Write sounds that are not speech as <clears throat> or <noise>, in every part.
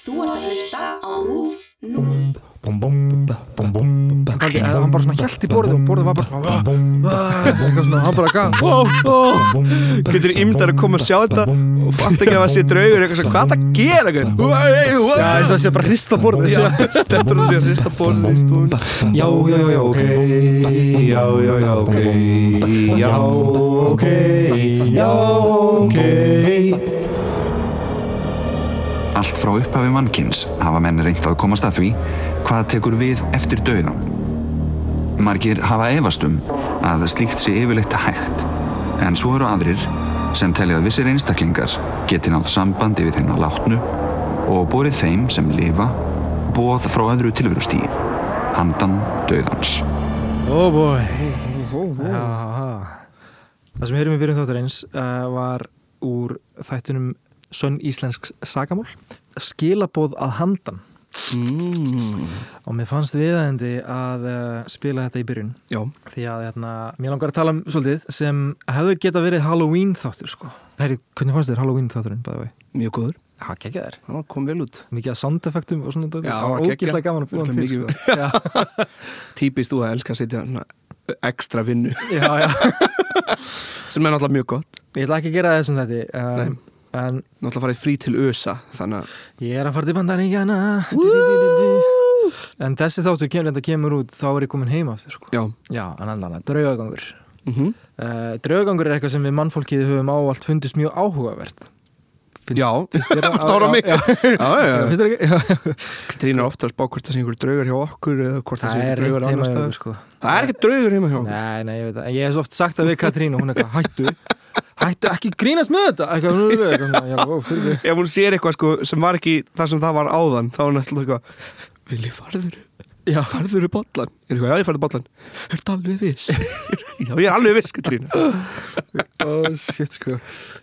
Þú ert að hlusta á RÚF 0. Paldi, eh, hann bara svona hjælt í borðið og borðið var bara svona "Ah, eitthvað svona, hann bara gaf. Getur ímdar að koma að sjá þetta og fatt ekki að það sé draugur eitthvað svona, hvað er það að gera? gaur? Já, þess að það sé bara hrista borðið Já, stendur hún sér að hrista borðið Já, já, já, ok Já, já, já, ok Já, ok Já, ok Allt frá upphafi mannkins hafa menn reynt að komast að því hvað tekur við eftir dauðan. Margir hafa efast um að slíkt sé yfirleitt hægt, en svo eru aðrir sem telja að vissir einstaklingar geti nátt sambandi við þeirna látnu og borið þeim sem lifa bóð frá öðru tilverustíi, handan dauðans. Oh boy Já, Það sem heyrum við byrjum þáttur eins uh, var úr þættunum Sönn Íslensk sagamál skilabóð að handan mm. og mér fannst viðæðandi að uh, spila þetta í byrjun Já, því að hérna, mér langar að tala um svolítið sem hefðu geta verið Halloween þáttur sko. Heyri, hvernig fannst þér Halloween þátturinn bæði vei? mjög góður Já, geggja þér Það kom vel út Mikið að soundeffektum og svona. Já, Það geggjað. ógíslega gaman að búa til sko. <laughs> Típist þú að elska að setja ekstra vinnu já, já <laughs> sem er náttúrulega mjög gott Ég ætla ekki að gera þessum þetta um, En Náttúrulega farið frí til ösa Þannig að ég er að fara til bandaríkjana En þessi þáttur kemur, kemur út Þá er ég komin heima aftur sko. Já. Já, en annan, draugagangur. Mm -hmm. uh, Draugagangur er eitthvað sem við mannfólkið höfum ávallt fundist mjög áhugavert Finnst- Já, finnst þér það ára mig er ofta að spá hvort það sé einhver draugur hjá okkur eða hvort það sé er einhver draugur hjá staðar. okkur sko. Það er ekki draugur heima hjá okkur. Nei, nei, ég veit það. Ég hef svo oft sagt það við Katrín og hún er eitthvað, hættu Hættu ekki grínast með þetta. Ef hún sér eitthvað sko sem var ekki það sem það var áðan þá er hún alltaf eitthvað Vilji farður Já, farður bollan Ég er eitthvað, já ég farður bollan Er þetta alveg viss? <laughs> já ég er alveg viss Katrín. <laughs> Ó, shit, sko.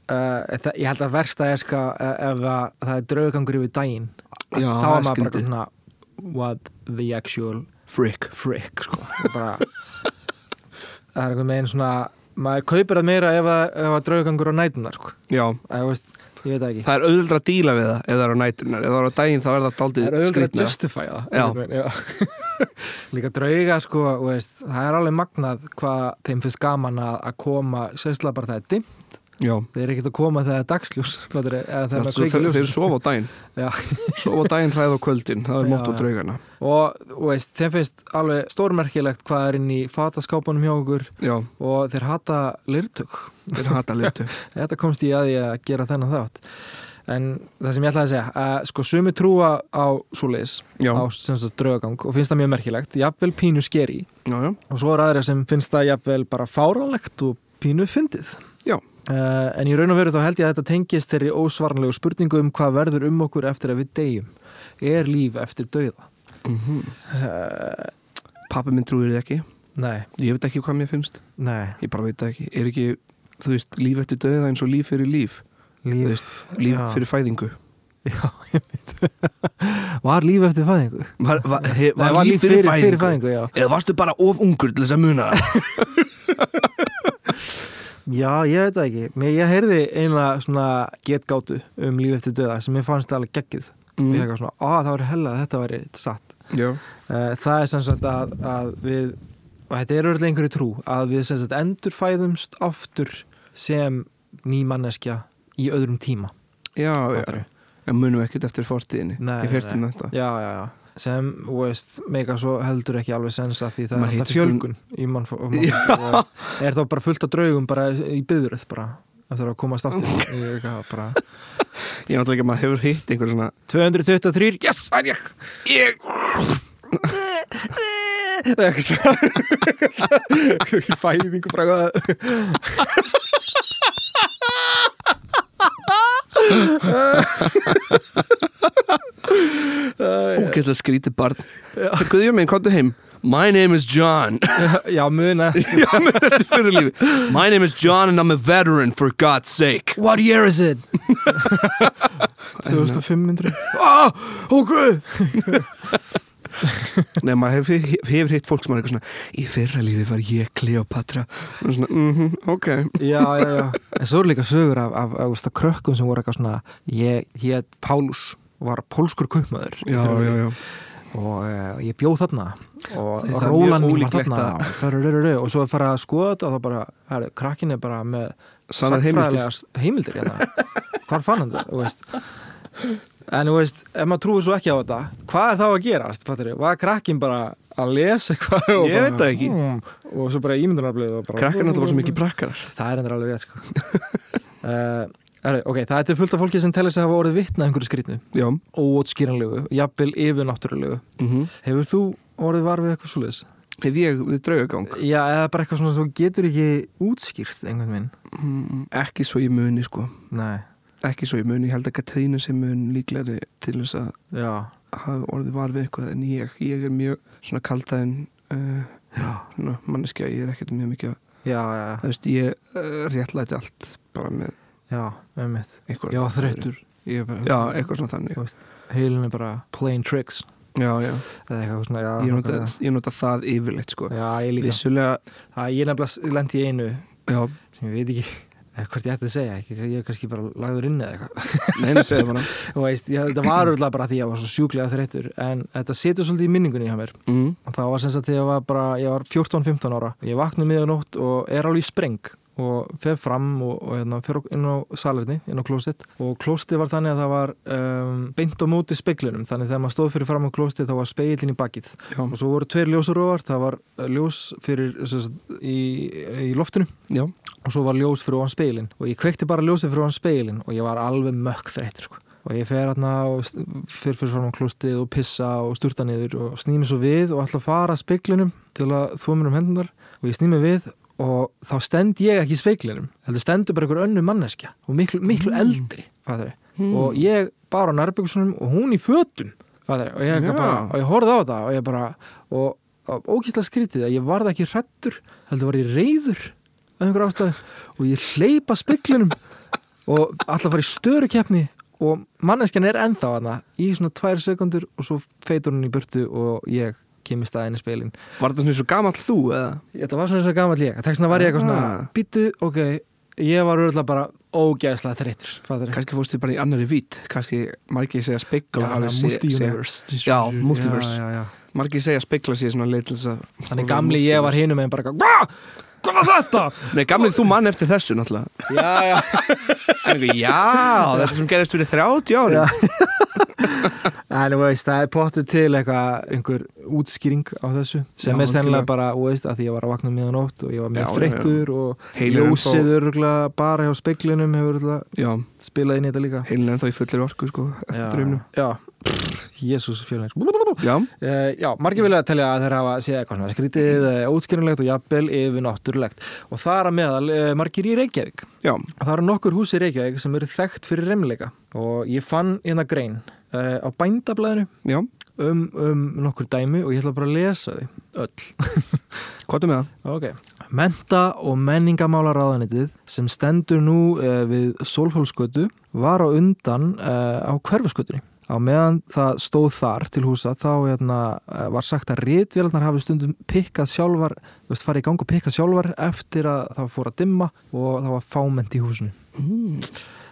Uh, það, Ég held að versta er, sko uh, ef að, það er draugangur yfir daginn Já, Þá það er maður bara svona What the actual Frick. frick, sko. Bara <laughs> Það er einhvern veginn svona Maður kaupir það meira ef að, að draugangur á nætunar, sko. Veist, ég veit það ekki. Það er auðvitað að díla við það ef það er á nætunar Ef það er á daginn þá er það Það daldið er auðvitað að skrítna justify það. <laughs> Líka drauga sko, veist, það er alveg magnað hvað þeim finnst gaman að, að koma sérstaklega bara það er dimmt Já, þeir eru ekkert að koma þegar það er dagsljós <laughs> það er maður svo, kveikir þeir, ljós sofa á daginn. <laughs> Sofa á daginn hræð á kvöldin Það er mótt á draugana og þú veist, þeim finnst alveg stórmerkilegt hvað er inn í fataskápunum hjá okkur. Já, og þeir hata lirtug þeir hata litu <laughs> þetta komst ég að ég að gera þennan þátt. En það sem ég ætlaði að segja að sko sumi trúa á Já, á sagt draugagang og finnst það mjög merkilegt. Jafnvel pínu skeri. Já, já. Og svo er aðra sem finnst það jafnvel bara fáránlegt og pínu fyndið. Já. Uh, en í raun og veru þá held ég að þetta tengist þeirri ósvarnlegu spurningu um hvað verður um okkur eftir að við deyjum. Er líf eftir dauða? Mm uh, Pappi minn trúir þið ekki. Nei, Ég veit ekki hvað mér finnst. Nei. Ég bara veit það ekki. Er ekki, þú veist, líf eftir döða eins og líf fyrir líf? Líf, veist, líf fyrir fæðingu. <laughs> Já, ég veit. Var líf eftir fæðingu? Var, var, he, Nei, var líf fyrir, fyrir fæðingu já. Eða varstu bara of ungur til þess að muna <laughs> já, ég veit það ekki. Mér, ég heyrði einlega svona getgátu um líf eftir dauða sem ég fannst alveg geggjuð. Mm. ég eitthvað svona, að það var hella að þetta væri satt. Já, Uh, það er sem sagt að, að við og þetta er örlega einhverju trú að við sem sagt endurfæðumst aftur sem ný manneskja í öðrum tíma. Já, já? En munum ekkert eftir fortíðinni. Nei, Ég hef heyrt um nei. þetta. Já, já, já sem, þú veist, meika svo heldur ekki alveg sens að því það Maður er alltaf fjölgun. í mann, <laughs> mann er þá bara fullt af draugum bara í byðurð bara eftir að komast aftur Ég er bara, <laughs> Ég er náttúrulega ekki að maður hefur hitt einhver svona 223, yes, það er ég. Ég <laughs> Eitthvað fæðingu bara Ógeðslega skrítið barn. Guðjum minn, komdu heim. My name is John. <laughs> Já, muna. <laughs> Já, er þetta fyrir lífi. My name is John and I'm a veteran for God's sake. What year is it? 2500 Ah, ok <laughs> Nei, maður hefur, hefur hitt fólk sem er eitthvað svona Í fyrra lífi var ég Kleopatra Og svona, mhm, ok. Já, já, já. En svo eru líka sögur af, af, af, af krökkum sem voru eitthvað svona Ég, ég Pálus var pólskur kaupmaður já, já, já. Og uh, ég bjóð þarna. Og Róland var þarna að- Ferurururu, og svo að fara að skoða þetta og þá bara, herri, krakkin er bara með Sannar heimildir. heimildir hérna. hvar fann hann það, þú veist en þú veist, ef maður trúið svo ekki á þetta hvað er þá að gerast, fattur var krakkin bara að lesa eitthvað Ég bara, veit það ekki. mm, og svo bara ímyndunarblöð og bara Krakkar náttúrulega bara svo mikið prakkarar það er endur alveg rétt sko. <laughs> Uh, er, ok, það er til fullt af fólki sem tellir sig að hafa orðið vitna að einhverju skrýtnu. Já. Óótskýranlegu, jafnvel yfirnáttúrulegu. Mm hefur þú orðið var við eitthvað svoleiðis? Hef ég við draugagang? Já, eða bara eitthvað svona þú getur ekki útskýrst einhvern veginn. Mm, Ekki svo ég muni sko. Nei, Ekki svo ég muni, ég held að Katrínu sem mun líklegri til þess að hafa orðið var við eitthvað en ég, ég er mjög svona kaldaðin uh, manneskja, ég er ekkert mjög mikið já, já, veist, ég uh, réttlæti allt bara með já, Ég er bara, Já, eitthvað svona þannig. Heilin er bara playing tricks. Já, já, svona, já ég nota, ég nota það yfirleitt sko. Ég Vissulega, Það ég nefnilega lendi í einu sem ég veit ekki eða hvort ég ætti að segja, ég er kannski bara lagður inn eða eitthvað. Neina segja bara. <laughs> Veist, ég, þetta var örgulega bara því að ég var svo sjúklega þreyttur en þetta setur svolítið í minningunni hjá mér. Mm. það var sem sagt þegar ég var bara ég var 14-15 ára, ég vaknaði miðan nótt og er alveg í spreng og fer fram og, og hérna, fer inn á salerni, inn á klóstið og klóstið var þannig að það var um, beint á móti speiklinum, þannig þegar maður stóð fyrir fram á klóstið þá var speilin í bakið. Já, og svo voru tveir ljósaróvar, það var uh, ljós fyrir sagt, í, í loftinu. Já, og svo var ljós fyrir ofan speilin og ég kveikti bara ljósið fyrir ofan speilin og ég var alveg mökk þreytur sko. og ég fer hérna og fer fyrir fram á klostið og pissa og sturta niður og snými svo við og ætla að fara speiklinum til að þvó mér um hendunar og ég snými við og þá stend ég ekki í speiklinum heldur stendur bara einhver önnu manneskja og miklu, miklu eldri faðri. og ég bara á nærbyggusunum og hún í fötum faðri. og ég, og ég horfði á það og ég bara og, og ógæslega skrítið að ég varð ekki hrættur heldur var ég reyður ástæðu og ég hleypa speklinum og alltaf var í störu keppni og manneskjan er ennþá hana í svona tvær sekundur og svo feitur hún í burtu og ég kem í staðinni speilin Var þetta svona svo gamall þú eða? þetta var svona eins og gamall ég þessna var ég eitthvað svona, Ah. býtu, ok ég var örgulega bara ógæðslega þreyttur fattar Kannski fórstu bara í annari vít Kannski margir segja speikla Já, Já, multiverse. já, já, já. Margir segja speikla sér svona leið þess þannig gamli ég var hinum en bara hvað var þetta? Nei, gamli þú mann eftir þessu náttúrulega já, já já, þetta sem gerist fyrir 30 ári <laughs> En þú veist, það er pottið til eitthvað, einhver útskýring á þessu. Sem Já, er sennilega bara, þú veist, að því ég var að vakna miðan nótt og ég var Já, mjög já, þreyttur og Heilin ljósið ennþá- örgulega bara hjá speiklinum hefur Já, spilað inn í þetta líka. Heilin er ennþá í fullir orku sko, eftir draumnum. Já, jésús fjölnir. Já, Uh, já, margir vilja að telja að þeir hafa séð eitthvað svona skrítið, uh, útskýrinlegt og jafnvel yfir náttúrulegt og það er að meðal uh, margir í Reykjavík. Já, Það eru nokkur hús í Reykjavík sem eru þekkt fyrir remleika og ég fann hérna grein uh, á bændablaðinu já um, um nokkur dæmi og ég ætla bara að lesa þið öll. <laughs> Kottu með það ok. Menta og menningamálaráðanitið sem stendur nú uh, við Solfólksgötu var á undan uh, á hverfusgötunni. Á meðan það stóð þar til húsa þá hérna, eh, var sagt að rítvélarnar hafi stundum pikkað sjálfar, þú veist, farið í gang og pikkað sjálfar eftir að það fór að dimma og það var fáment í húsinu.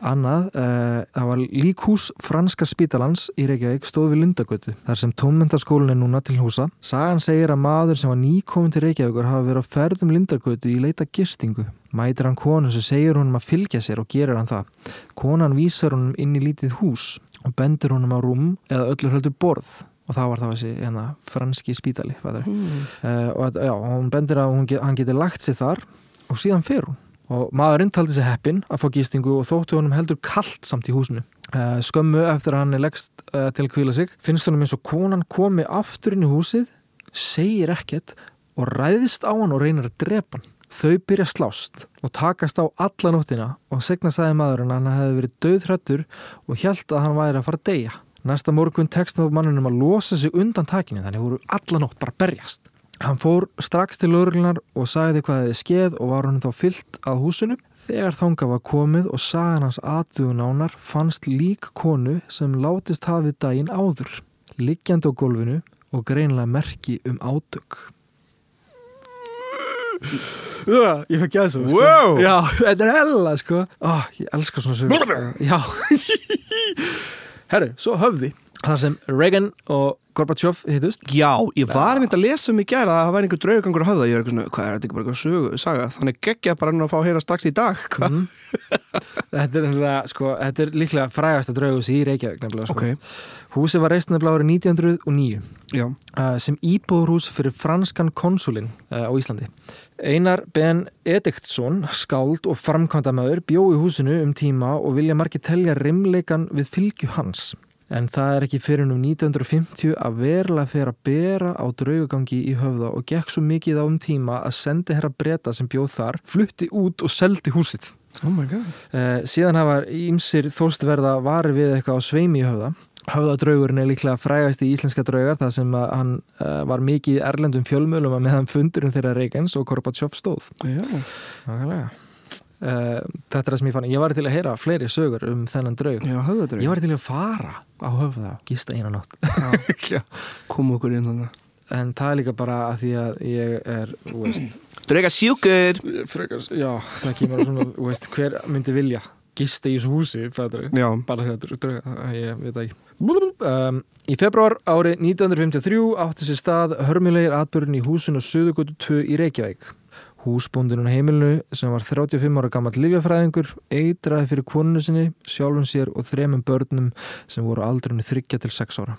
Annað, uh, það var líkhús franskar spítalans í Reykjavík stóð við Lundagötu, þar sem tónmyndaskólinn er núna til húsa. Sagan segir að maður sem var nýkomin til Reykjavíkur hafi verið á ferðum Lundagötu í leita gistingu. Mætir hann konu sem segir honum að fylgja sér og gerir hann það. Konan vísar honum inn í lítið hús og bendir honum á rúm eða öllu höldur borð. Og það var það þessi hérna, franski spítali. Mm. Uh, og að, já, hún bendir að hún, hann geti lagt sig þar og síðan fer hún og maðurinn taldi sig heppinn að fá gístingu og þóttu honum heldur kallt samt í húsinu uh, skömmu eftir að hann er leggst uh, til að kvíla sig finnst honum eins og konan komi aftur inn í húsið segir ekkert og ræðist á hann og reynir að drepa hann þau byrja slást og takast á alla nóttina og segna sagði maðurinn að hann hefði verið döðhrættur og hjælt að hann væri að fara að deyja næsta morgun tekst þá mannunum að losa sig undan takinu þannig voru alla nótt bara berjast Hann fór strax til lögreglunar og sagði hvað hefði skeð og var hann þá fyllt að húsinu. Þegar þanga var komið og sagan hans aðdugun nánar fannst lík konu sem látist hafið daginn áður, liggjandi á gólfinu og greinlega merki um ádög. Já, ég fekk gæða svo, sko. Wow! Já, þetta er hella, sko. Ó, ég elska svona sögur. Já. <laughs> Herru, svo höfði þar sem Reagan og Gorbachev hittust Já, ég var einmitt að lesa um í gæra að það væri einhver draugangur að höfða, ég er eitthvað svona, hvað er þetta ekki bara eitthvað sögu, saga, þannig geggja bara hann að fá að heyra strax í dag, hvað? Mhm. Þetta er, nefnilega, sko, þetta er líklega frægasta draugus í Reykjavík nefnilega, sko. Ok, Húsið var reist nefnilega árið 1909 já, uh, sem íbúðurhús fyrir franskan konsulinn uh, á Íslandi. Einar Ben Ediktsson, skáld og framkvæmdamöður bjó í húsinu um tíma og vilja margir telja rimleikan við fylgju hans. En það er ekki fyrir um 1950 að verulega fyrir að bera á draugagangi í höfða og gekk svo mikið á um tíma að sendi herra breyta sem bjóð þar, flutti út og seldi húsið. oh my god. Uh, síðan hafa ímsir þóstverða varir við eitthvað á sveimi í höfða. Höfðadraugurinn er líklega frægast í íslenska draugar þar sem hann uh, var mikið í erlendum fjölmjölum að meðan fundurinn þeirra Reykjens og Gorbachev stóð. Já, Nákvæmlega. Uh, þetta er það sem ég fann. Ég var til að heyra fleiri sögur um þennan draug. já. Ég var til að fara á höfða, gista eina nótt. Já. <laughs> Kom okkur inn þannig. En það er líka bara að því að ég er, Drauga sjúkur! frekar, já, það kemur svona, veist, hver myndi vilja gista í þessu húsi, fættur Já, bara þetta drauga, ég veit ekki um, Í februar árið 1953 átti sér stað hörmulegir atbyrjun í húsinu Suðugutu 2 í Reykjavík Húsbóndunum heimilinu sem var 35 ára gammal livjafræðingur eitraði fyrir konunu sinni, sjálfum sér og þremum börnum sem voru aldrunni 3 til 6 ára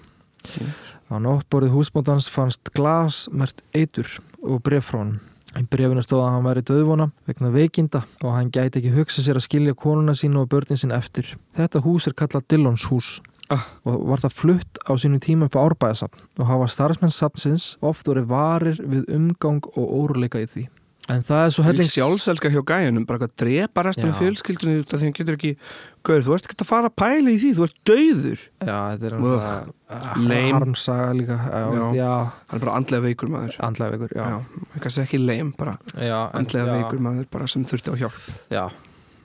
Á nóttborðið húsbóndans fannst glas mert eitur og bref frá hann Í brefinu stóð að hann væri döðvona vegna veikinda og hann gæti ekki hugsa sér að skilja konuna sína og börnin sín eftir. Þetta hús er kallað Dillons hús Ah. og var það flutt á sínum tíma upp á árbæðasafn og hafa starfsmennsafnsins oft verið varir við umgang og óruleika í því. En það er svo Helling sjálfselska hjá gæjunum, bara eitthvað drepa restum fjölskyldunni út af því hann getur ekki Gauður, þú ert ekki að fara að pæla í því, þú ert dauður Já, þetta er náttúrulega Lame. harmsaga líka. Já, Hann er bara andlega veikur maður andlega veikur, já. Já, eitthvað sé ekki leim, bara Já, andlega já, veikur maður bara sem þurfti á hjálp Já,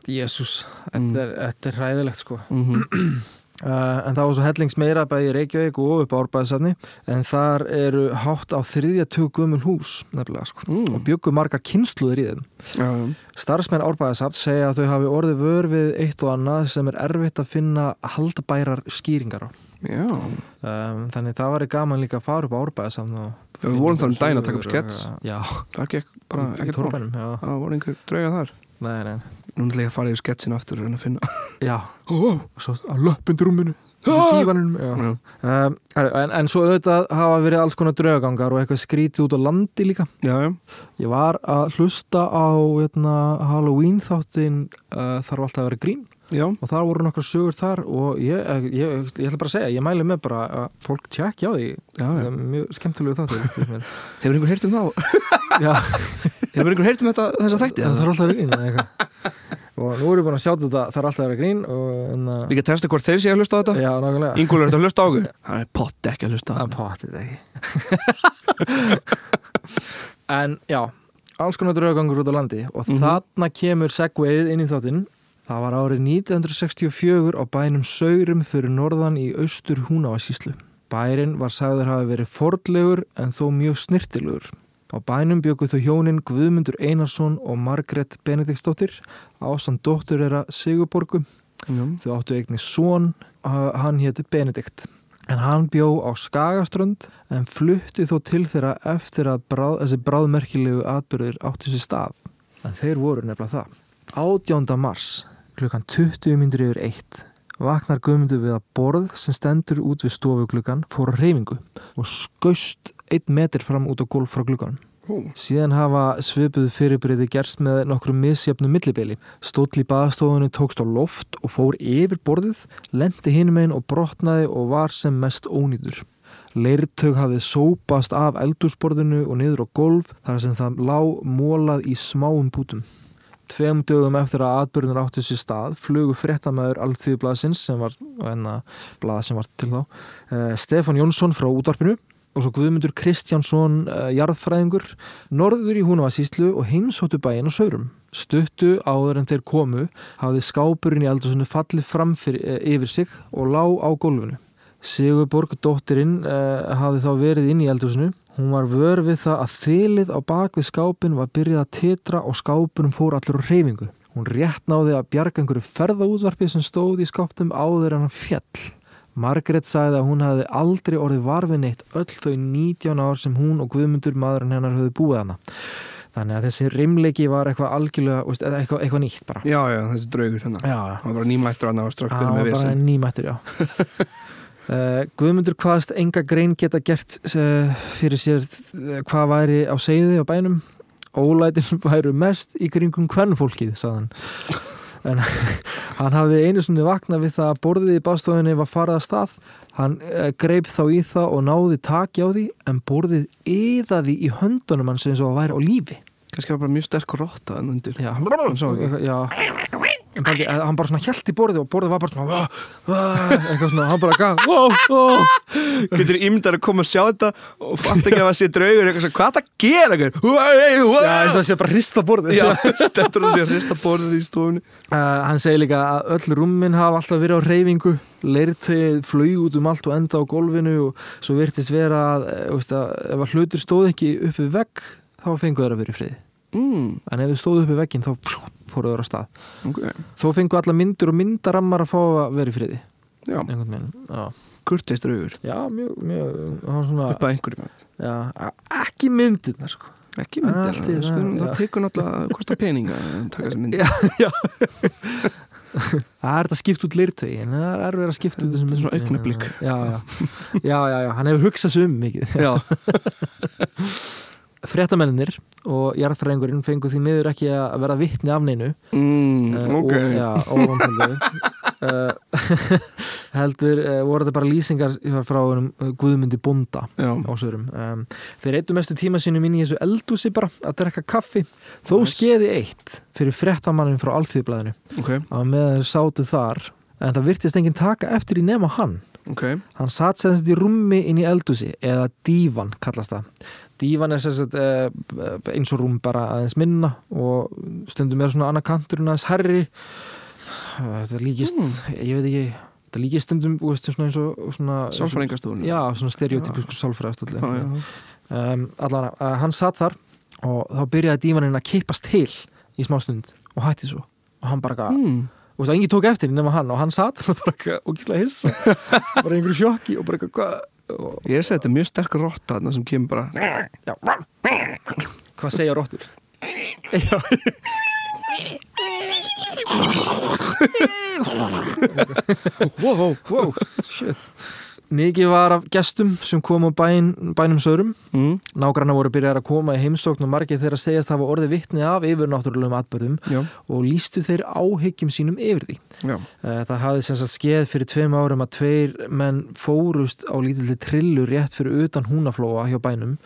jésús, Mm. þetta, er- þetta er hræðilegt sko. mm -hmm. <clears throat> Uh, en það var svo hellings meira bæði í Reykjavík og upp á Árbæðisafni en þar eru hátt á þriðja tug gömul hús nefnilega sko mm. og byggu margar kynsluður í þeim. Já. Starfsmenn Árbæðisaft segja að þau hafi orðið vör við eitt og annað sem er erfitt að finna haldbærar skýringar á. Um, þannig það var gaman líka að fara upp á Árbæðisafn við vorum þar um daginn að taka upp skets. Já, það gekk bara í ekkert já. Það voru einhver drauga þar Nei, nei, Nú ætla ég að fara yfir sketsin aftur og reyna að finna já, og svo dívanum, já. Já, Um, en, en svo auðvitað hafa verið alls konar draugagangar og eitthvað skrítið út á landi líka. já, já. Ég var að hlusta á hérna, Halloween þáttin uh, þarf alltaf að vera grín já. og það voru nokkar sögur þar og ég, ég, ég, ég ætla bara að segja, ég mæli með bara að fólk tjekkja á því. Það er mjög skemmtilegu þáttir. Hefur einhver heyrt um þá? <laughs> Hefur einhver heyrt um þetta, þessa þætti? það þarf alltaf að vera grín eða eitthvað. Og nú erum við búin að sjá þetta, það er alltaf að vera grín og en að... Testa hvort þeir sé að hlusta á þetta. Ingúl er þetta að hlusta á okkur? <laughs> Hann er pott ekki að hlusta á Það þetta. <laughs> En já Alls konar draugangur út á landi og Mhm. þarna kemur segveið inn í þáttinn. Það var árið 1964 á bænum Saurum fyrir norðan í austur Húnavasíslu Bærin var sagður hafa verið fordlegur en þó mjög snirtilegur Á bænum bjöku þau hjónin Guðmundur Einarsson og Margrét Benediktsdóttir ásamt dóttur þeirra Sigurborgu Já. Þau áttu eigni uh, hann héti Benedikt. En hann bjó á Skagaströnd en flutti þó til þeirra eftir að bráð, þessi bráðmerkilegu atbyrðir áttu sér stað. En þeir voru nefnilega það. 18. mars, klukkan 20 myndur yfir eitt, vaknar Guðmundur við að borð sem stendur út við stofugluggan fór reyfingu og skaust einn metr fram út á gólf frá gluggan. Ó. Síðan hafa svipuð fyrirbreyði gerst með nokkrum misjöfnum millibili. Stóll í baðstofunni tókst á loft og fór yfir borðið, lendi hinum einn og brotnaði og var sem mest ónýtur. Leirtaug hafið sópast af eldúsborðinu og niður á golf þar sem það lá mólað í smáum bútum. Tveim dögum eftir að atbyrðin áttu sér stað flugu fréttamaður Alþýðublaðsins sem var, enna blað sem var til þá, uh, Stefán Jónsson frá útvarpinu og svo Guðmundur Kristjánsson uh, jarðfræðingur norður í Húnavasíslu og heimsóttu bæinn og saurum. Stuttu áður en þeir komu hafði skápurinn í eldhúsinu fallið fram fyrir, uh, yfir sig og lá á gólfinu. Sigurborg, dóttirinn, uh, hafði þá verið inn í eldhúsinu. Hún var vör við það að þylið á bak við skápin var byrjað að titra og skápunum fór allur á reyfingu. Hún rétt náði að bjarga einhverju ferðaútvarpi sem stóð í skáptum áður en hann fjall. Margrét sagði að hún hafði aldrei orðið varfið neitt öll þau 19 ár sem hún og Guðmundur maðurinn hennar höfðu búið hana. Þannig að þessi rimleiki var eitthvað algjörlega, eitthvað, eitthvað nýtt bara. Já, já, þessi draugur hérna Já, hann var bara nýmættur hann og strax Já, byrjum með bara vissin nýmættur, já. <laughs> Uh, Guðmundur hvaðast enga grein geta gert uh, fyrir sér uh, hvað væri á seiði á bænum. Ólætin <laughs> væru mest í kringum hvernfólkið, sagðan <laughs> en <laughs> hann hafði einu sinni vaknað við það að borðið í bástofunni var farið að stað. Hann uh, greip þá í það og náði taki á því en borðið yðaði í höndunum hans eins og að væri á lífi kannski var bara mjög sterk rotta en undir. Já, Hann ekki. já. En Paldi, að hann bara svona hjælt í borðið og borðið var bara svona "Vá, vá", eitthvað svona, hann bara gaf wow, wow. getur ímyndar að koma að sjá þetta og fatt ekki að það sé draugur eitthvað svona, hvað það gera einhver Já, þess að sé bara hrista borðið. Já, stendur hann sér að hrista borðið í stofunni. Uh, hann segir líka að öll rúmin hafa alltaf verið á reyfingu leirtöið flög út um allt og enda á gólfinu og svo virtist vera að, eh, að ef að hlutur stóð ekki upp við vegg þá fengu þeir að vera í friði. Mm, en ef þau stóðu upp við veggin þá pjú, fóru þeir á stað. Ok, þó fengu alla myndur og myndarammar að fá að vera í friði. Já, einhvern veginn já, kurteist draugur já mjög, mjög svona, upp að einhverjum já, ekki myndirnar sko. Ekki í það, sko, það, tekur náttúrulega að kosta peninga að taka þessi myndir. Já, já. Það er þetta skipt út leirtögi en það er erfið að skipta út þessum myndum. augnablik. já, já. já, já, já, hann hefur hugsað svo um mikið. Já, <laughs> fréttamennir og jarðfræðingurinn fengu því miður ekki að vera vittni af neinu. Mm, eh, ok. og, já, óvandhaldu <laughs> heldur uh, voru þetta bara lýsingar frá uh, Guðmundi Bónda já, á sögurum um, þeir eittu mestu tíma sínum inn í þessu eldúsi bara að drekka kaffi þó Nice. skeiði eitt fyrir fréttamannin frá Alþjóðblæðinu ok, að meðan þeir sátu þar en það virtist enginn taka eftir í nema hann. Ok. Hann satt sem sagt í rúmi inn í eldúsi eða dívan kallast það dívan er sagt eh, eins og rúm bara aðeins minna og stundum er svona annað kanturinn aðeins herri þetta líkist ég veit ekki, þetta líkist stundum veist, eins og svona, sálfræðingarstofunni já, svona já, já. um, allan að hann satt þar og þá byrjaði dívaninn að kippast til í smá stund og hætti svo. Og hann bara eitthvað Mm. og það engin tók eftir nema hann og hann satt og <laughs> bara eitthvað ógíslega hissa. Bara einhverju sjokki og bara og- ég er að segja þetta er mjög sterk rotta þarna sem kemur bara hvað segja róttur já wow, wow, shit Mikið var af gestum sem kom á bæn, bænum sörum mm. Nágranna voru byrjar að koma í heimsókn og margir þeirra segjast hafa orðið vittni af yfir náttúrulegum atbyrðum já, og lístu þeir áhyggjum sínum yfir því. já, Eh, Það hafði sem sagt skeið fyrir tveim árum að tveir menn fórust á lítilli trillu rétt fyrir utan húnaflóa hjá bænum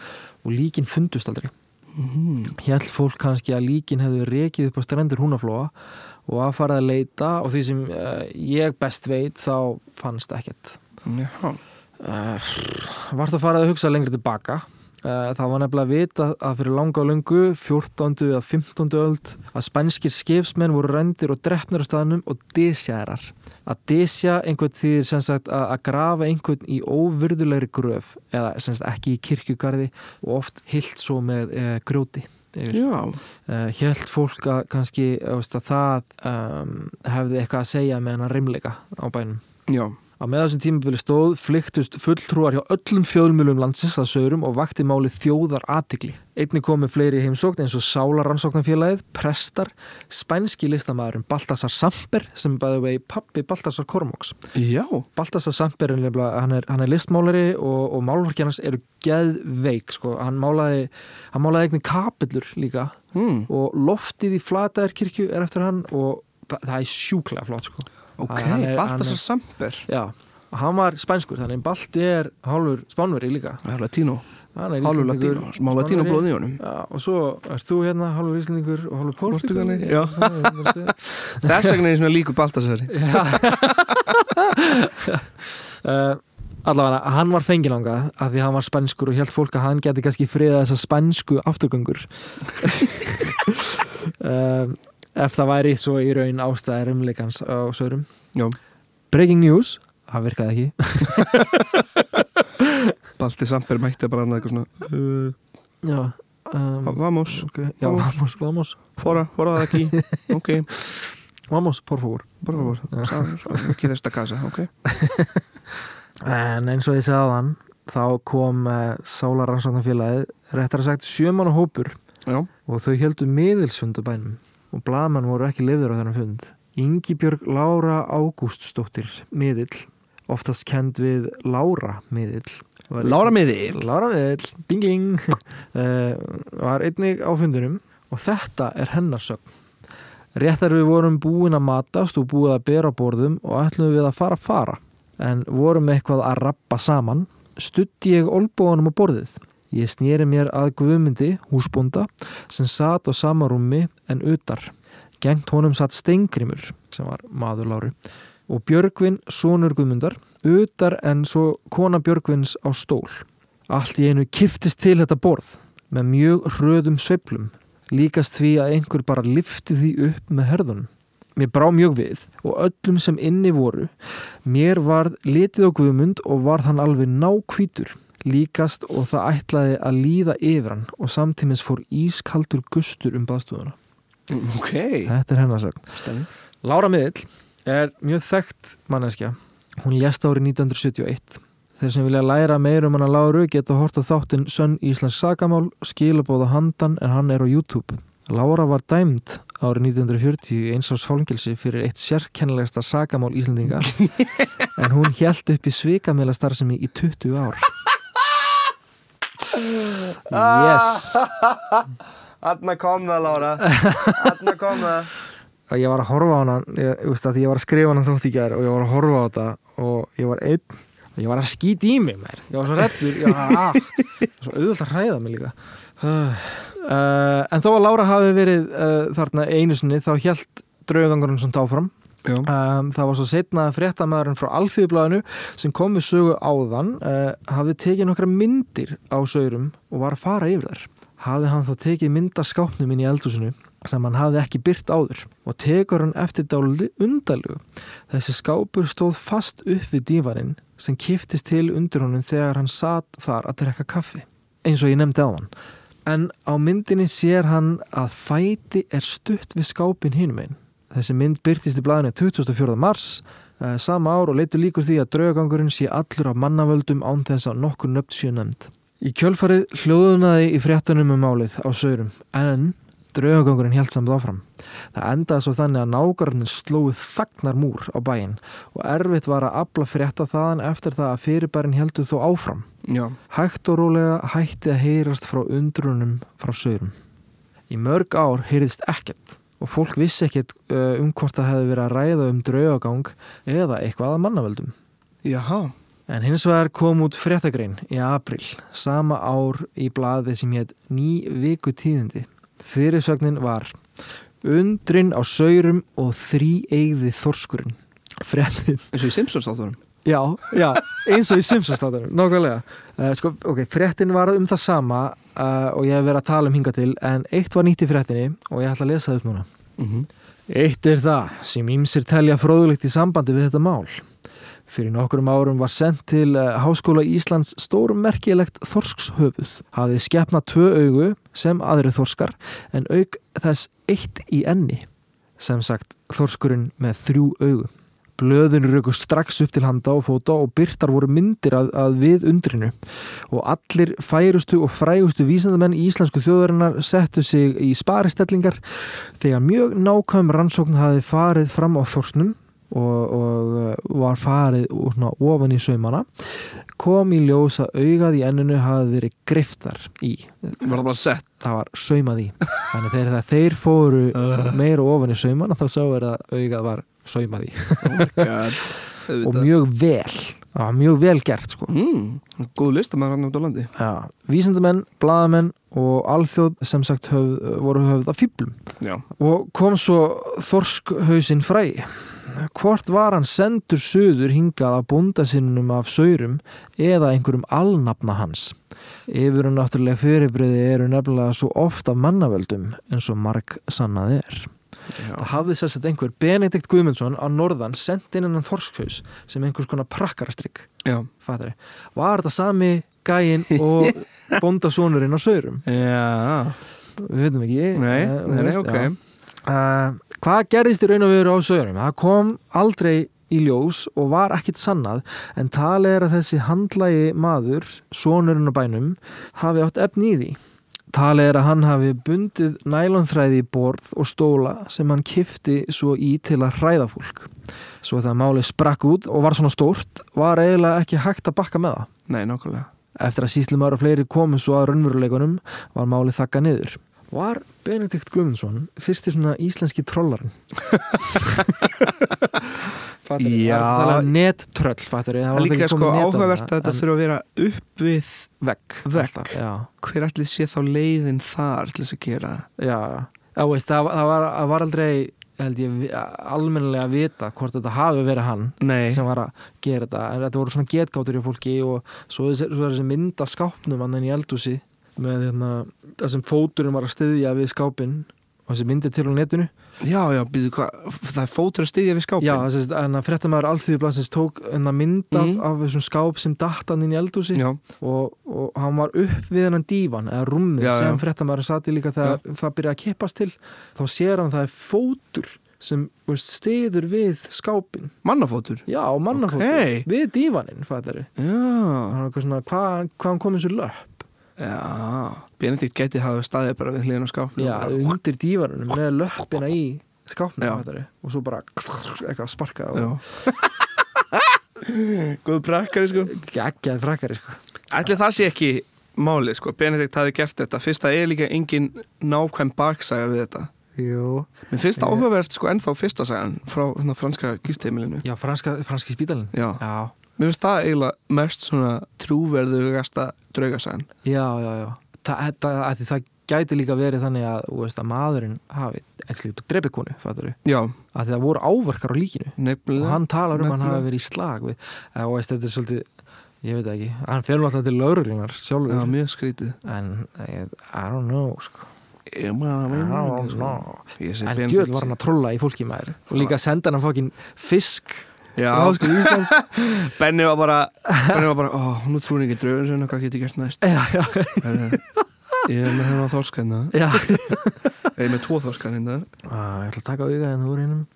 og líkin fundust aldrei. mm. Hjælt fólk kannski að líkin hefðu rekið upp á strendur húnaflóa og að farið að leita og því sem uh, ég best veit þá fannst ekkert. Já. Uh, Vart að farið að hugsa lengri tilbaka uh, Það var nefnilega að vita að fyrir langa og löngu 14. eða 15. öld að spænskir skipsmenn voru rendir og drefnir á staðnum og desjaðar að desja einhvern því sem sagt að, grafa einhvern í óvirðulegri gröf eða sem sagt ekki í kirkjugarði og oft hilt svo með uh, grjóti. Uh, Hjælt fólk að kannski að það um, hefði eitthvað að segja með hennar rimleika á bænum já. Á með þessum tímabili stóð flyktust fulltrúar hjá öllum þjóðmjölum landsins að sögurum og vakti máli þjóðar aðtigli. Einni komi fleiri heimsókn eins og Sálarannsóknarfélagið, prestar, spænski listamæðurinn Baltasar Samper sem bæði vegi pappi Baltasar Kormoks. já. Baltasar Samper er nefnilega, hann er, hann er listmálari og, og málverkið hans eru geðveik, sko. Hann málaði, hann málaði eignin kapillur líka Mm. og loftið í Flataðarkirkju er eftir hann og það er sjúklega flott, sko. Ok, Baltasar er- Samper. Já, og hann var spænskur þannig Balti er hálfur spánveri líka. Er latínó, Hann er hálfur latínó smá latínó blóði í honum. Já, og svo erst þú hérna hálfur íslendingur og hálfur já. <laughs> þess vegna er ég svona líku Baltasari. <laughs> Uh, <laughs> Allavega, hann var fengilangað af því að hann var spænskur og held fólk að hann geti kannski friða þessa spænsku afturgöngur. Uh, Ef það væri svo í raun ástæðir umleikans á sögurum já, Breaking news, það virkaði ekki. <laughs> Balti Samper mætti bara annað eitthvað svona uh, Já um, vamos, okay. Já, vamos, vamos fóra, fóra það ekki. <laughs> Ok, Vamos, por favor. Por favor, ekki þesta kassa, ok. <laughs> En eins og ég segði aðan þá kom uh, Sálarannsóknarfélagið réttar að sagt sjöman og hópur Já, og þau heldur miðilsfund á bænum og blaðmann voru ekki lifður á þennan fund. Ingibjörg Lára Ágústsdóttir miðill, oftast kend við Lára miðill. Lára miðill. Lára miðill, ding ding. Uh, <laughs> var einnig á fundunum og þetta er hennar sögn. Réttar við vorum búin að matast og búið að bera borðum og ætlum við að fara fara en vorum eitthvað að rappa saman stutti ég olbóðanum á borðið Ég snýri mér að Guðmundi, húsbónda, sem satt á sama rúmi en utar. Gengt honum satt Steingrimur, sem var maður Láru, og Björgvin, sonur Guðmundar, utar en svo kona Björgvins á stól. Allt í einu kiftist til þetta borð, með mjög hröðum sveiflum, líkast því að einhver bara lifti því upp með herðunum. Mér brá mjög við og öllum sem inni voru, mér varð litið á Guðmund og varð hann alveg nákvítur líkast og það ætlaði að líða yfir hann og samtímis fór ískaldur gustur um baðstúðuna. Ok, Þetta er hennar sögn. stemmi Lára Miðl er mjög þekkt manneskja. Hún lést árið 1971. Þeir sem vilja læra meir um hana Láru geta hort á þáttinn Sönn Íslands sagamál, skilabóða handan en hann er á YouTube. Lára var dæmd árið 1940 í eins ás fálngilsi fyrir eitt sérkennilegasta sagamál Íslandinga <laughs> en hún hjælt upp í svikamila starfsemi í 20 ár. Yes! <laughs> Þarna kom það, Lára. Þarna kom það. Að ég var að horfa á hana ég, því ég var að skrifa hana þátt í gær og ég var að horfa á þetta og ég var einn og ég var að skýta í mig mér. ég var svo reddur ég var að, svo auðvöld að hræða mig líka. Uh, en þó að Lára hafi verið uh, þarna einu sinni þá hjælt draugangurinn svona áfram. Já, um, það var svo setna fréttamaðurinn frá Alþýðublaðinu sem kom við sögu áðan uh, hafði tekið nokkra myndir á saurum og var að fara yfir þær hafði hann þá tekið myndaskápnum inn í eldhúsinu sem hann hafði ekki byrt áður og tekur hann eftir dáli undalugu. Þessi skápur stóð fast upp við dívarinn sem kiftist til undir honum þegar hann satt þar að drekka kaffi, eins og ég nefndi á hann. En á myndinni sér hann að fæti er stutt við skápin hinum einn. Þessi mynd byrtist í blaðinu 24. mars eh, sama ár og leitur líkur því að draugangurinn sé allur af mannavöldum án þess að nokkur nöpt sé nefnd. Í kjölfarið hljóðunaði í fréttunum um málið á saurum en draugangurinn held samt áfram. Það endaði svo þannig að nágarnir slóið þagnar múr á bæinn og erfitt var að afla frétta þaðan eftir það að fyrirbærin heldur þó áfram. já, Hægt og rólega hætti að heyrast frá undrunum frá saurum. Í mörg ár heyrðist ekkert og fólk vissi ekkert uh, um hvort það hefði verið að ræða um draugagang eða eitthvað að mannavöldum. jaha En hins vegar kom út fréttagrein í april, sama ár í blaði sem hétt Ný viku tíðindi. Fyrirsögnin var Undrin á saurum og þrýeigði þorskurinn. Fréttin eins og í Simpsons þáttunum Já, já, eins og í Simpsons-státunum, nákvæmlega. Uh, sko, ok, fréttin var um það sama uh, og ég hef verið að tala um hinga til, en eitt var nýtt í fréttinni og ég ætla að lesa það upp núna. mm Eitt er það sem ímsir telja fróðulegt í sambandi við þetta mál. Fyrir nokkrum árum var sendt til uh, Háskóla Íslands stórmerkilegt þorskshöfuð. Hafið skepna tvö augu sem aðri þorskar en auk þess eitt í enni. Sem sagt þorskurinn með þrjú augu. Blöðun röku strax upp til handa og fóta og byrtar voru myndir að, að við undrinu. Og allir færustu og frægustu vísendamenn í íslensku þjóðarinnar settu sig í sparistellingar þegar mjög nákvæm rannsókn hafi farið fram á þorsnum og, og uh, var farið svona ofan í saumana kom í ljós að augað í enninu hafi verið greiftar í. Var það bara sett? Það var saumað í. Þannig þegar það þeir fóru <laughs> meira ofan í saumana þá sá er að augað var saumað í. God, <laughs> og mjög vel. Það var mjög vel gert sko. Mm, Góð listamæður hann út á landi. Já, vísindamenn, blaðamenn og alþjóð sem sagt höf, voru höfð af fýblum og kom svo þorskhausinn fræ hvort var hann sendur söður hingað af bóndasinnum af saurum eða einhverjum alnafna hans yfir og náttúrulega fyrirbriði eru nefnilega svo oft af mannavöldum eins og marg sannað er já. það hafði sérst að einhver Benedikt Guðmundsson á norðan sendt inn hennan þorskhaus sem einhvers konar prakkarastrygg. Var þetta sami gæinn og <laughs> bóndasónurinn á saurum? Já, Við veitum ekki. nei, Eh, nei, nei, ok já. Uh, hvað gerðist í raun og veru á sögurum? Það kom aldrei í ljós og var ekkit sannað en talið er að þessi handlægi maður, sonurinn á bænum hafi átt efni í því talið er að hann hafi bundið nælonþræði í borð og stóla sem hann kifti svo í til að hræða fólk svo þegar málið sprakk út og var svona stórt var eiginlega ekki hægt að bakka með það Nei, nákvæmlega Eftir að síslumar og fleiri komu svo að raunveruleikunum var málið þakka niður. Var Benedikt Guðmundsson fyrsti svona íslenski trollarinn? <laughs> fattar þið? Já. Það er nettröll, fattar þið? Það er líka sko áhugavert að þetta þurfa að vera upp við vegg. Vegg. alltaf, hver allir sé þá leiðin þar til þess að gera það. já. Já, veist, það, það, var, það var aldrei, almennilega að vita hvort þetta hafi verið hann Nei, sem var að gera þetta. En þetta voru svona getgátur í fólki og svo, er þessi mynd af skápnum hann í eldúsi með hérna, það sem fóturinn var að styðja við skápinn og þessi myndir til á netinu já, já, býðu hvað, það er fótur að styðja við skápin. Já, þess að fréttamaður alþýðublansins tók enna mynd af, Mhm. af þessum skáp sem datt hann inn í eldúsi já, og, og hann var upp við hennan dívan eða Já, sem já. fréttamaður sati líka þegar það byrjaði að kippast til þá sér hann að það er fótur sem stiður við skápin mannafótur. Já, mannafótur, Ókei. við dívaninn. Já, svona, hvað hva hann kom eins og löpp já, Benedikt gæti hafa staðið bara við hliðin á skápin. Já, undir dívaninn með löppina í skápnum og svo bara eitthvað sparkað Já. <laughs> og Góð brakkari, sko. geggjaði frækari sko. Ætli það sé ekki málið, sko. Benedikt hafi gert þetta. Fyrst að er líka engin nákvæm baksaga við þetta. Jú, Mér finnst það áhugavert, sko, ennþá fyrsta sagan frá franska gístheimilinu. já, franska, franski spítalinn Já. Já, Mér finnst það eiginlega mest svona trúverðugasta draugasagan. já, já, já. Þa, þetta, að því það gæti líka verið þannig að, þú veist, að maðurinn hafi ekki drepi konu, fattur við Já, að það voru áverkar á líkinu. Nefnilega. og hann talar um að hann hafi verið í slag við, og veist, þetta er svolítið ég veit það ekki, hann fyrir alltaf til lauruglunar sjálfur, Já, mjög skrítið. en I, don't know, sko. Ég I að don't know. Ég sé en gjöld var hann að trolla í fólki maður. Og líka senda hann fokkin fisk Sko Íslands. <laughs> Benni var bara Benni var bara, ó, nú trúin ekki draugun sinna hvað getur gert næst? Já, já, Herðu, Ég er með hennar þorska hérna. Já. <laughs> Ég er með tvo þorska hérna. Ah, ég ætla að taka auga hérna úr hinnum <laughs>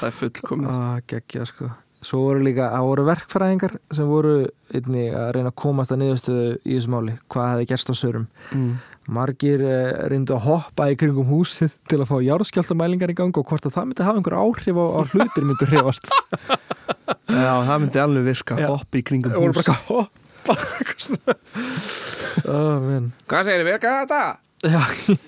Það er fullkomið. Ah, geggja sko svo voru líka, það voru verkfræðingar sem voru einnig að reyna að komast að niðurstöðu í þessu máli, hvað hefði gerst á sörum mm. margir eh, reyndu að hoppa í kringum húsið <laughs> til að fá járskjáltamælingar í gang og hvort að það myndi hafa einhver áhrif á, á hlutir myndi hrifast <laughs> Já, það myndi alveg virka Já. Hopp í kringum Það voru bara hoppa <laughs> oh. Hvað segir þið, virka þetta? Já,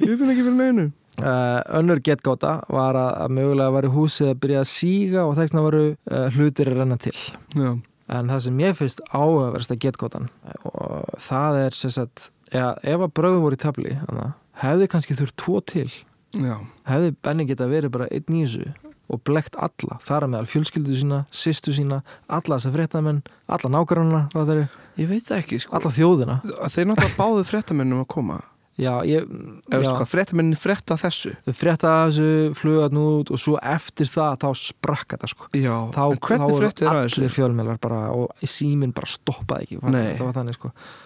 Ég finn ekki fyrir neinu Uh, önnur getgáta var að, að mögulega var húsið að byrja að síga og þess vegna varu uh, hlutir að renna til. Já, en það sem ég finnst áhugaversta getgátan og það er sem sagt, ja, ef að bröðum voru í tabli hana, hefði kannski þurft tvo til. Já, hefði Benni geta verið bara einn þessu og blekt alla, þar að meðal fjölskyldu sína sýstu sína, alla þessa fréttamenn alla eru. Ég veit ekki sko. Alla þjóðina. Þeir náttúrulega báðu fréttamennum að koma já, ég, Eða veistu já, hvað, fréttamennin frétta þessu frétta þessu flugat nú út og svo eftir það þá sprakk þetta sko Já, þá, en hvernig þá voru fréttu þeir að allir þessu? fjölmjölar bara og síminn bara stoppaði ekki Nei. þetta var þannig sko það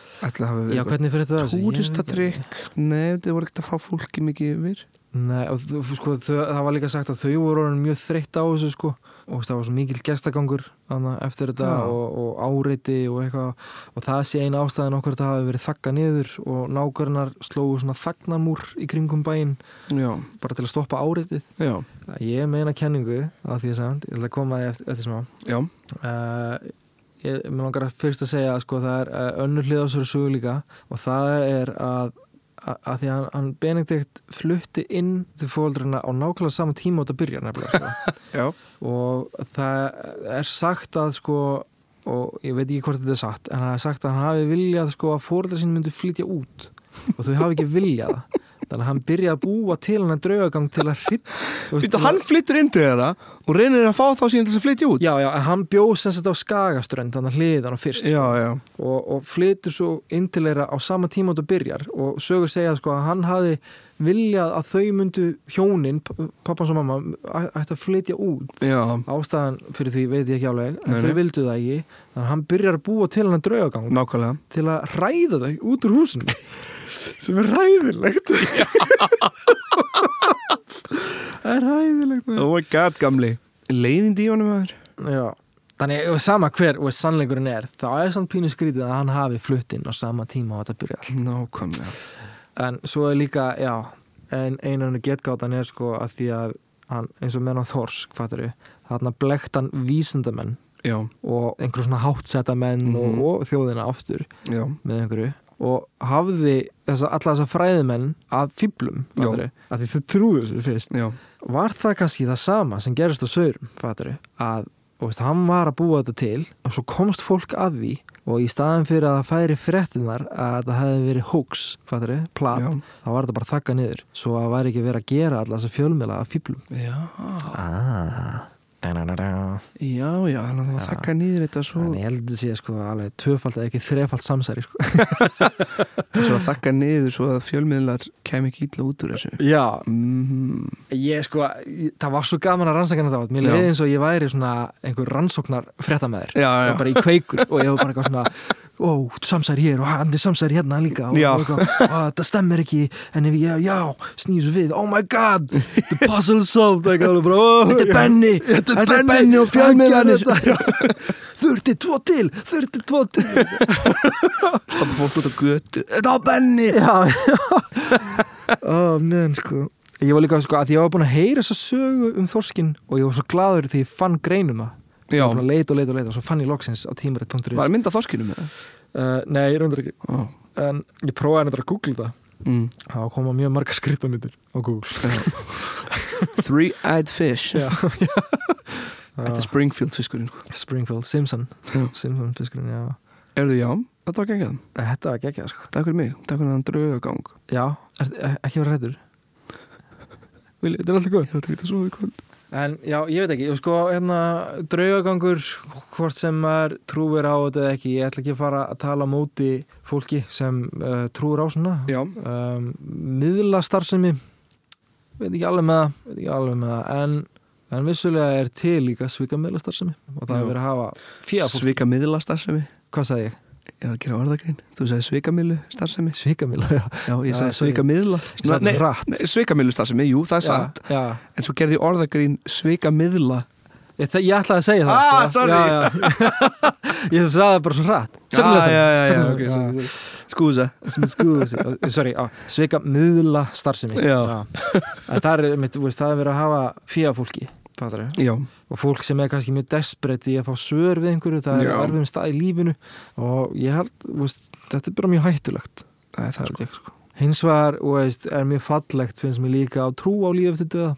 já, hvernig fyrir þetta Túristatrykk, nei, þið voru ekkert að fá fólki mikið yfir. Nei, og sko, þau- það var líka sagt að þau voru mjög þreytt á þessu sko. Og það var svo mikill gestagangur þarna, eftir þetta Já. og, og áreiti og eitthvað. Og það sé eina ástæðin okkur að það hafi verið þakka niður og nákvæmnar slógu svona þagnamúr í kringum bæinn Já, bara til að stoppa áreitið já, ég meina kenningu að því að segja, ég ætla að koma eftir, eftir smá. Já. Uh, ég, mér langar að fyrst að segja að sko, það er uh, önnur hlið á þessu sögu líka og það er að að, að því að hann, Benedikt flutti inn til fóldurina á nákvæmlega sama tíma út að byrja nefnilega sko. <laughs> Og það er sagt að sko og ég veit ekki hvort þetta er sagt en það er sagt að hann hafi viljað sko að fóreldrar sín myndi flytja út og þau hafi ekki viljað þannig að hann byrjaði að búa til hann að draugagang til að hritt Vítu, hann flyttur inn til þeirra og reynir að fá þá síðan þess að flytja út? Já, já, hann bjóð sem sagt á Skagaströnd þannig að hliðan og fyrst já, já, og, og flytur svo inn til þeirra á sama tíma út og byrjar. Og sögur segja sko að hann hafi viljað að þau myndu hjónin, pappans og mamma ætti að flytja út. Já. ástæðan fyrir því veit ég ekki áleg en Nei, þau nei. vildu það ekki. Þannig að hann byrjar að búa til hann draugagang nákvæmlega. til að ræða þau út úr húsinu. <laughs> Sem er ræðilegt <laughs> það er ræðilegt Oh my god, gamli. Leiðindi í honum maður. Já, þannig og sama hver og sannleikurinn er þá er samt pínu skrítið að hann hafi flutt inn á sama tíma og þetta byrja allt. Nákvæmlega en svo er líka, já en einunni getgáttan er sko að því að hann, eins og menn á Þors, hvað er þarna blekt hann vísindamenn Já, og einhver svona háttsetta menn Mhm. og, og þjóðina aftur já, með einhverju. Og hafði þessa, alla þessa fræðimenn að fýblum, að því þau trúðu þessu fyrst. Já. Var það kannski það sama sem gerist á Saurum, fattur að og veist, hann var að búa þetta til og svo komst fólk að því og í staðin fyrir að það færi fréttinar að það hefði verið hoax, fattur plat, Já. þá var þetta bara þakka niður svo að væri ekki verið að gera alla þessa fjölmjöla að fýblum Já, ah. Já, já, þannig að það þakka nýður þetta svo Þannig ég held að þetta sé sko alveg tvöfald eða ekki þrefald samsæri sko. <laughs> Svo að þakka niður svo að fjölmiðlar kem ekki illa út úr þessu. Já, mm, ég sko ég- það var svo gaman að rannsakana þá mér Já. leiði eins og ég væri svona einhver rannsóknar já, og bara í kveikur og ég var bara eitthvað svona ó, samsæri hér og hann er samsæri hérna líka. Og, Já. og eitthvað, "Ó, þetta stemmer ekki. En ef ég, já, snýður svo við oh my god, the puzzle solved. Þetta er Benni, þetta er Benni og fjölmiðlanir <laughs> þurfti tvo til þurfti tvo til. <laughs> Stoppa fólk út á götu. Þetta var Benni. Já, já. Ó, menn, sko. Ég var líka, sko, að ég var búin að heyra þessa sögu um þorskin og ég var svo gladur því ég fann greinum það Já, ég var búin að leita og leita og leita og svo fann ég loksins á tímarit.is var mynda þorskinu með það? Uh, nei, ég reyndar ekki. Ó, en ég prófaði að googla það. Mm. það koma mjög marga skriftamyndir á Google. <laughs> Three-eyed fish. Já, Þetta er Springfield fiskurinn sko. Springfield, Simpson. Simpson fiskurinn, já. Erðu já, þetta var geggjað. Þetta var geggjað, sko. Takk fyrir mig, takk fyrir hann draugagang. Já, er, ekki vera hættur Vil, þetta er alltaf góð ekki að svo í kvöld. En já, ég veit ekki, og sko, hérna, draugagangur, hvort sem maður trúir á þetta eða ekki, ég ætla ekki að fara að tala móti fólki sem uh, trúir á svona. Já, Um, miðla starfsemi, veit ekki alveg með það, veit ekki alveg með það, en, en vissulega er til líka svika miðla starfsemi og það er verið að hafa fíða fólk. svika miðla starfsemi Hvað sagði ég? Ég er að gera orðagrein Þú sagði svika miðlu starfsemi Svika miðla, já. Já, ég sagði svika miðla svo hratt. Svika miðlu starfsemi, jú, það er satt En svo gerði orðagrein svika miðla ég, ég ætlaði að segja það. Ah, sko. sorry. Já, <laughs> ég sagði það bara svo hratt. Lestan. sorry, sorry. Skúsa er skuðu sorry, svika að og fólk sem er kannski mjög desperate í að fá svör við einhverju, það er Já. erfum stað í lífinu. Og ég held, veist, þetta er bara mjög hættulegt. Það er held ég, sko. hins vegar, og veist, er mjög fallegt finnst mér líka á trú á líf eftir döða.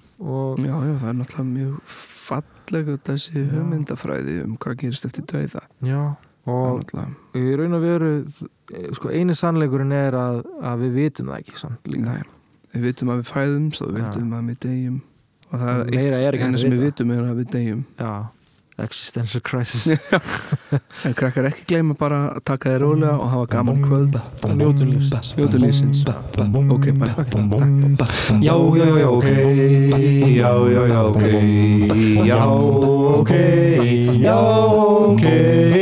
Já, já, það er náttúrulega mjög fallega þessi hugmyndafræði um hvað gerist eftir dauða já, og í raun og veru sko, eini sannleikurinn er að, að við vitum það ekki samt líka. Nei Við vitum að við fæðumst og við vitum að við deyjum og það er Meira er ekki hægt eina sem við vitum er að við deyjum. Já, existential crisis. <laughs> En krakkar ekki gleyma bara að taka þér rólega og hafa gaman kvöld. Njótun lífsins. Njótu lífsins. Ok, bye. Já, já, já, ok. Já, já, já, ok. Já, ok. Já, ok